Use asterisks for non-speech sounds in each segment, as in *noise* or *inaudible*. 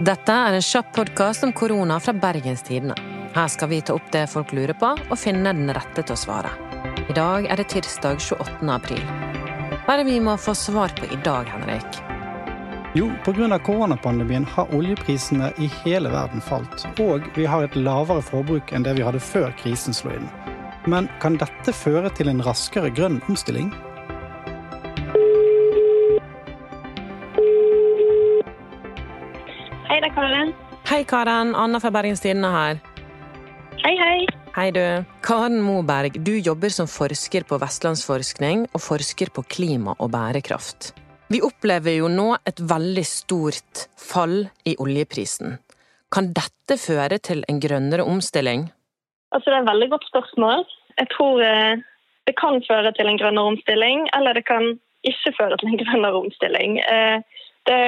Dette er en kjapp podkast om korona fra Bergens Tidende. Her skal vi ta opp det folk lurer på, og finne den rette til å svare. I dag er det tirsdag 28. april. Hva er det vi må få svar på i dag, Henrik? Jo, pga. koronapandemien har oljeprisene i hele verden falt, og vi har et lavere forbruk enn det vi hadde før krisen slo inn. Men kan dette føre til en raskere grønn omstilling? Hei, Karen. Hei, Karen. Anna fra Bergens Tidende her. Hei, hei. Hei, du. Karen Moberg, du jobber som forsker på Vestlandsforskning og forsker på klima og bærekraft. Vi opplever jo nå et veldig stort fall i oljeprisen. Kan dette føre til en grønnere omstilling? Altså, det er et veldig godt spørsmål. Jeg tror eh, det kan føre til en grønnere omstilling, eller det kan ikke føre til en *laughs* grønnere omstilling. Eh, det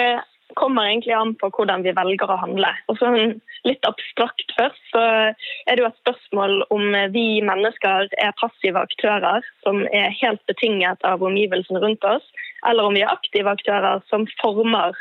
kommer egentlig an på hvordan vi velger å handle. Og sånn litt abstrakt først, så er det jo et spørsmål om vi mennesker er passive aktører som er helt betinget av omgivelsene rundt oss, eller om vi er aktive aktører som former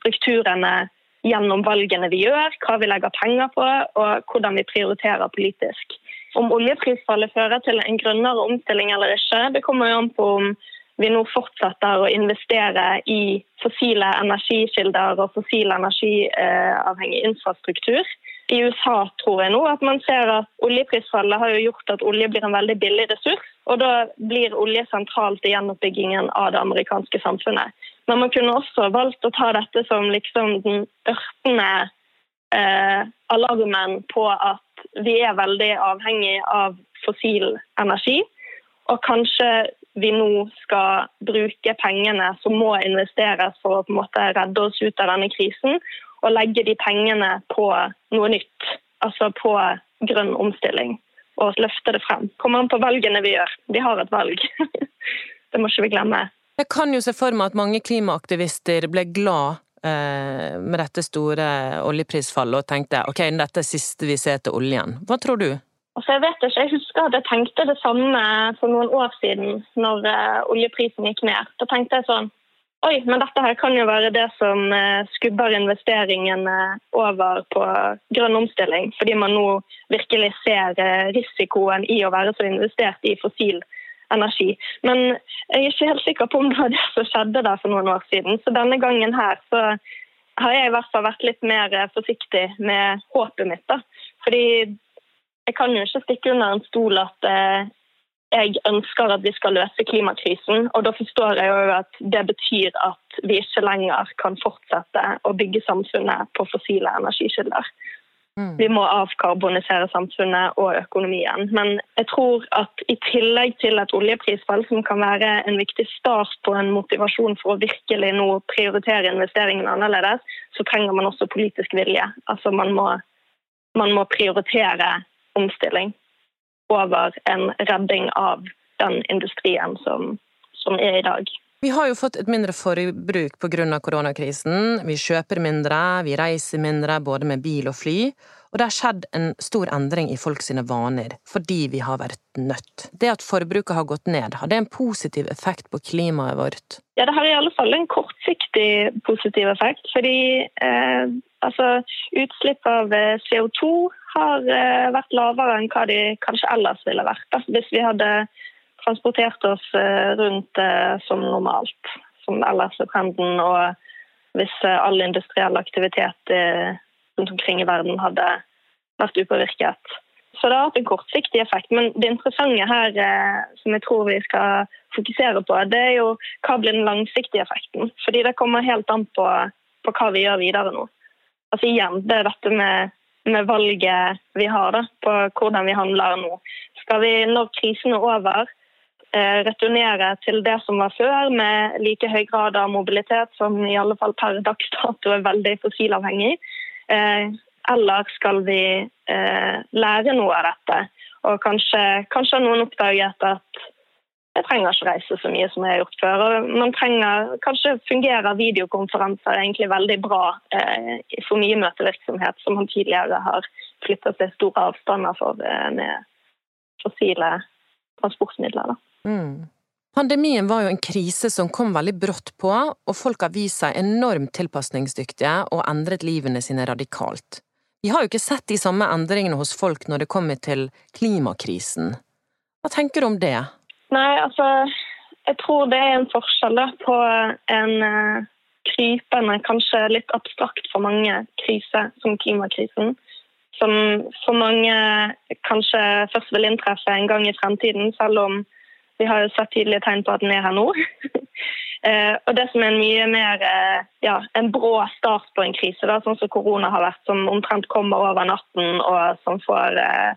strukturene gjennom valgene vi gjør, hva vi legger penger på og hvordan vi prioriterer politisk. Om oljeprisfallet fører til en grønnere omstilling eller ikke, det kommer jo an på om vi nå fortsetter å investere i fossile energikilder og fossil energiavhengig infrastruktur. I USA tror jeg nå at man ser at oljeprisfallet har jo gjort at olje blir en veldig billig ressurs. Og da blir olje sentralt i gjenoppbyggingen av det amerikanske samfunnet. Men man kunne også valgt å ta dette som liksom den ørtende eh, alarmen på at vi er veldig avhengig av fossil energi. Og kanskje vi nå skal bruke pengene som må investeres for å på en måte redde oss ut av denne krisen, og legge de pengene på noe nytt. Altså på grønn omstilling. Og løfte det frem. Kommer an på valgene vi gjør. Vi har et valg. *laughs* det må ikke vi glemme. Jeg kan jo se for meg at mange klimaaktivister ble glad eh, med dette store oljeprisfallet og tenkte ok, dette er siste vi ser til oljen. Hva tror du? Altså, jeg vet ikke, jeg husker at jeg tenkte det samme for noen år siden, når uh, oljeprisen gikk ned. Da tenkte jeg sånn Oi, men dette her kan jo være det som uh, skubber investeringene over på grønn omstilling. Fordi man nå virkelig ser risikoen i å være så investert i fossil energi. Men jeg er ikke helt sikker på om det var det som skjedde der for noen år siden. Så denne gangen her så har jeg i hvert fall vært litt mer forsiktig med håpet mitt. da. Fordi jeg kan jo ikke stikke under en stol at eh, jeg ønsker at vi skal løse klimakrisen. Og da forstår jeg jo at det betyr at vi ikke lenger kan fortsette å bygge samfunnet på fossile energikilder. Mm. Vi må avkarbonisere samfunnet og økonomien. Men jeg tror at i tillegg til et oljeprisfall, som kan være en viktig start på en motivasjon for å virkelig nå prioritere investeringene annerledes, så trenger man også politisk vilje. Altså man må, man må prioritere omstilling over en redding av den industrien som, som er i dag. Vi har jo fått et mindre forbruk pga. koronakrisen. Vi kjøper mindre, vi reiser mindre både med bil og fly. Og det har skjedd en stor endring i folk sine vaner, fordi vi har vært nødt. Det at forbruket har gått ned, har det en positiv effekt på klimaet vårt? Ja, det har i alle fall en kortsiktig positiv effekt. Fordi eh, altså, utslipp av eh, CO2 har eh, vært lavere enn hva de kanskje ellers ville vært. altså, Hvis vi hadde transportert oss eh, rundt eh, som normalt, som ellers er trenden. Og hvis all industriell aktivitet rundt omkring i verden hadde vært upåvirket. Så det har hatt en kortsiktig effekt. Men det interessante her som jeg tror vi skal fokusere på, det er jo hva blir den langsiktige effekten. Fordi det kommer helt an på, på hva vi gjør videre nå. Altså igjen, det er dette med med valget vi har da, på hvordan vi handler nå. Skal vi, når krisen er over, eh, returnere til det som var før, med like høy grad av mobilitet som i alle fall per dags dato er veldig fossilavhengig? Eh, eller skal vi eh, lære noe av dette? Og kanskje, kanskje har noen oppdaget at jeg trenger ikke reise så mye som jeg har gjort før. Og man trenger, Kanskje fungerer videokonferanser egentlig veldig bra eh, for mye møtevirksomhet, som man tidligere har flytta til store avstander for eh, med fossile transportmidler. Mm. Pandemien var jo en krise som kom veldig brått på, og folk har vist seg enormt tilpasningsdyktige og endret livene sine radikalt. Vi har jo ikke sett de samme endringene hos folk når det kommer til klimakrisen. Hva tenker du om det? Nei, altså Jeg tror det er en forskjell da, på en uh, krypende, kanskje litt abstrakt for mange, krise som klimakrisen. Som for mange kanskje først vil inntreffe en gang i fremtiden, selv om vi har jo sett tydelige tegn på at den er her nå. *laughs* Eh, og det som er en mye mer eh, ja, en brå start på en krise, da, sånn som korona har vært, som omtrent kommer over natten og som får eh,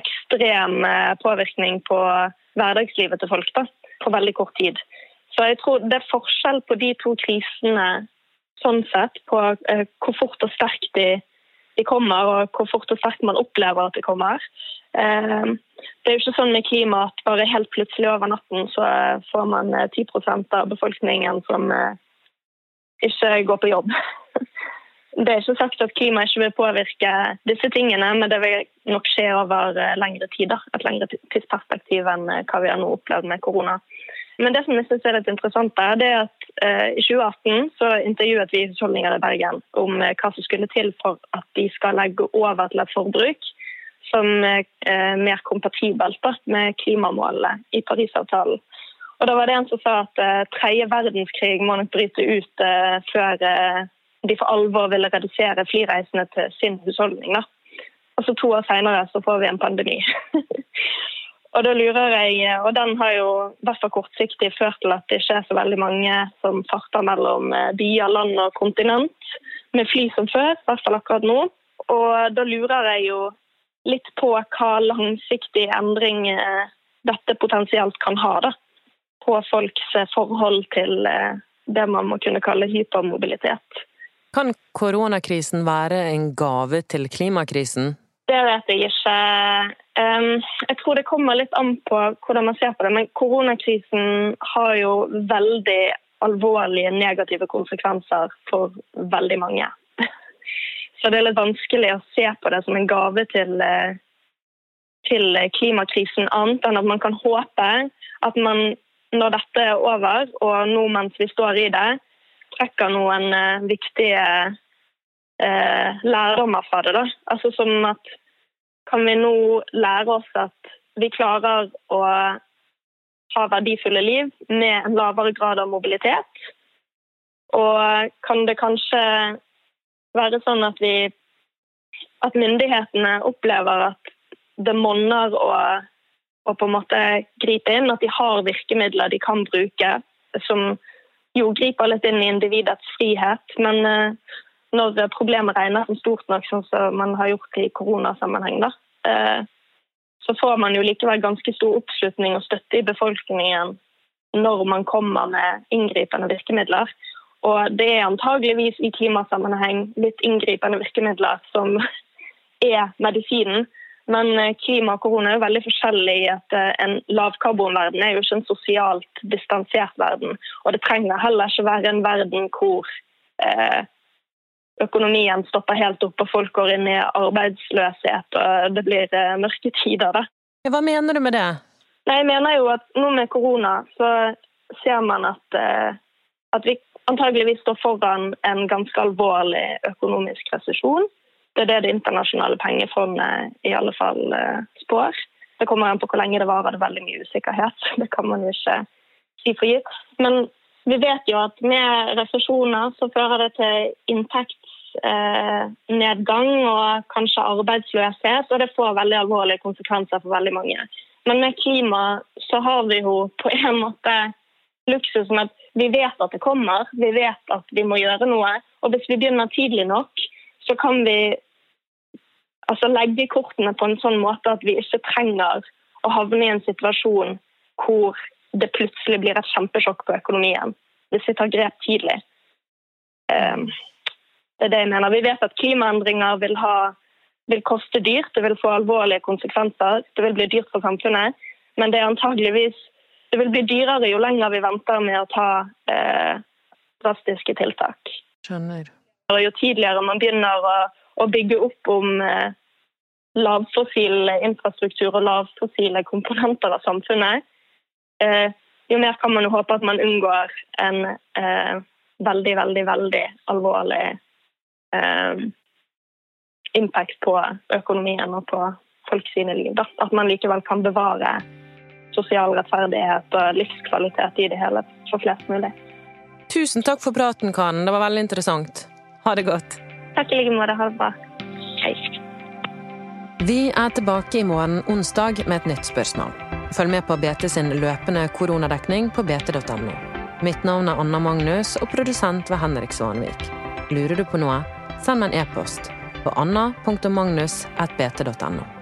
ekstrem eh, påvirkning på hverdagslivet til folk da, på veldig kort tid. Så jeg tror det er forskjell på de to krisene sånn sett, på hvor fort og sterkt de, de kommer, og hvor fort og sterkt man opplever at de kommer. Eh, det er jo ikke sånn med klima at bare helt plutselig over natten så får man 10 eh, av befolkningen som eh, ikke går på jobb. *laughs* Det er ikke sagt at klima ikke vil påvirke disse tingene, men det vil nok skje over lengre tid. Et lengre tidsperspektiv enn hva vi har nå opplevd med korona. Men det som jeg synes er litt interessant, er at i 2018 så intervjuet vi husholdninger i Bergen om hva som skulle til for at de skal legge over til et forbruk som er eh, mer kompatibelt med klimamålene i Parisavtalen. Og da var det en som sa at tredje verdenskrig må nok bryte ut før de for alvor ville redusere flyreisene til sin husholdning. Og så to år seinere så får vi en pandemi. *laughs* og da lurer jeg, og den har jo i hvert fall kortsiktig ført til at det ikke er så veldig mange som farter mellom byer, land og kontinent med fly som før, i hvert fall akkurat nå. Og da lurer jeg jo litt på hva langsiktig endring eh, dette potensielt kan ha da, på folks eh, forhold til eh, det man må kunne kalle hypermobilitet. Kan koronakrisen være en gave til klimakrisen? Det vet jeg ikke. Jeg tror det kommer litt an på hvordan man ser på det. Men koronakrisen har jo veldig alvorlige negative konsekvenser for veldig mange. *laughs* Så det er litt vanskelig å se på det som en gave til, eh, til klimakrisen, annet enn at man kan håpe at man når dette er over, og nå mens vi står i det, trekker noen uh, viktige uh, lærdommer fra det. Da. Altså som at kan vi nå lære oss at vi klarer å ha verdifulle liv med en lavere grad av mobilitet? Og kan det kanskje være sånn at vi at myndighetene opplever at det monner å, og, på en måte gripe inn. At de har virkemidler de kan bruke som jo griper litt inn i individets frihet. Men uh, når problemet regner som stort nok, sånn som man har gjort i koronasammenheng, da, uh, så får man jo likevel ganske stor oppslutning og støtte i befolkningen når man kommer med inngripende virkemidler. Og det er antageligvis i klimasammenheng litt inngripende virkemidler som *laughs* er medisinen. Men eh, klima og korona er jo veldig forskjellig i at eh, en lavkarbonverden er jo ikke en sosialt distansert verden. Og det trenger heller ikke være en verden hvor eh, økonomien stopper helt opp og folk går inn i arbeidsløshet og det blir mørke tider. Da. Hva mener du med det? Nei, jeg mener jo at nå med korona så ser man at, at vi antageligvis står foran en ganske alvorlig økonomisk resesjon. Det er det Det internasjonale pengefondet i alle fall eh, spår. Det kommer an på hvor lenge det varer. Det er veldig mye usikkerhet. *laughs* Det kan man jo ikke si for gitt. Men vi vet jo at med resesjoner så fører det til inntektsnedgang og kanskje arbeidsløshet, og det får veldig alvorlige konsekvenser for veldig mange. Men med klima så har vi jo på en måte luksusen at vi vet at det kommer, vi vet at vi må gjøre noe. Og hvis vi begynner tidlig nok, så kan vi altså, legge kortene på en sånn måte at vi ikke trenger å havne i en situasjon hvor det plutselig blir et kjempesjokk på økonomien. Hvis vi tar grep tidlig. Um, det er det jeg mener. Vi vet at klimaendringer vil, ha, vil koste dyrt, det vil få alvorlige konsekvenser. Det vil bli dyrt for samfunnet. Men det er antageligvis det vil bli dyrere jo lenger vi venter med å ta eh, drastiske tiltak. Skjønner. Og jo tidligere man begynner å, å bygge opp om eh, lavfossil infrastruktur og lavfossile komponenter av samfunnet, eh, jo mer kan man jo håpe at man unngår en eh, veldig, veldig, veldig alvorlig eh, impact på økonomien og på folk sine liv. Da. At man likevel kan bevare sosial rettferdighet og livskvalitet i det hele for flest mulig. Tusen takk for praten, Karen. Det var veldig interessant. Ha det godt. Takk i like måte. Ha det bra. Hei. Vi er tilbake i morgen onsdag med et nytt spørsmål. Følg med på BT sin løpende koronadekning på bt.no. Mitt navn er Anna Magnus, og produsent var Henrik Svanvik. Lurer du på noe, send meg en e-post på anna.magnus.bt.no.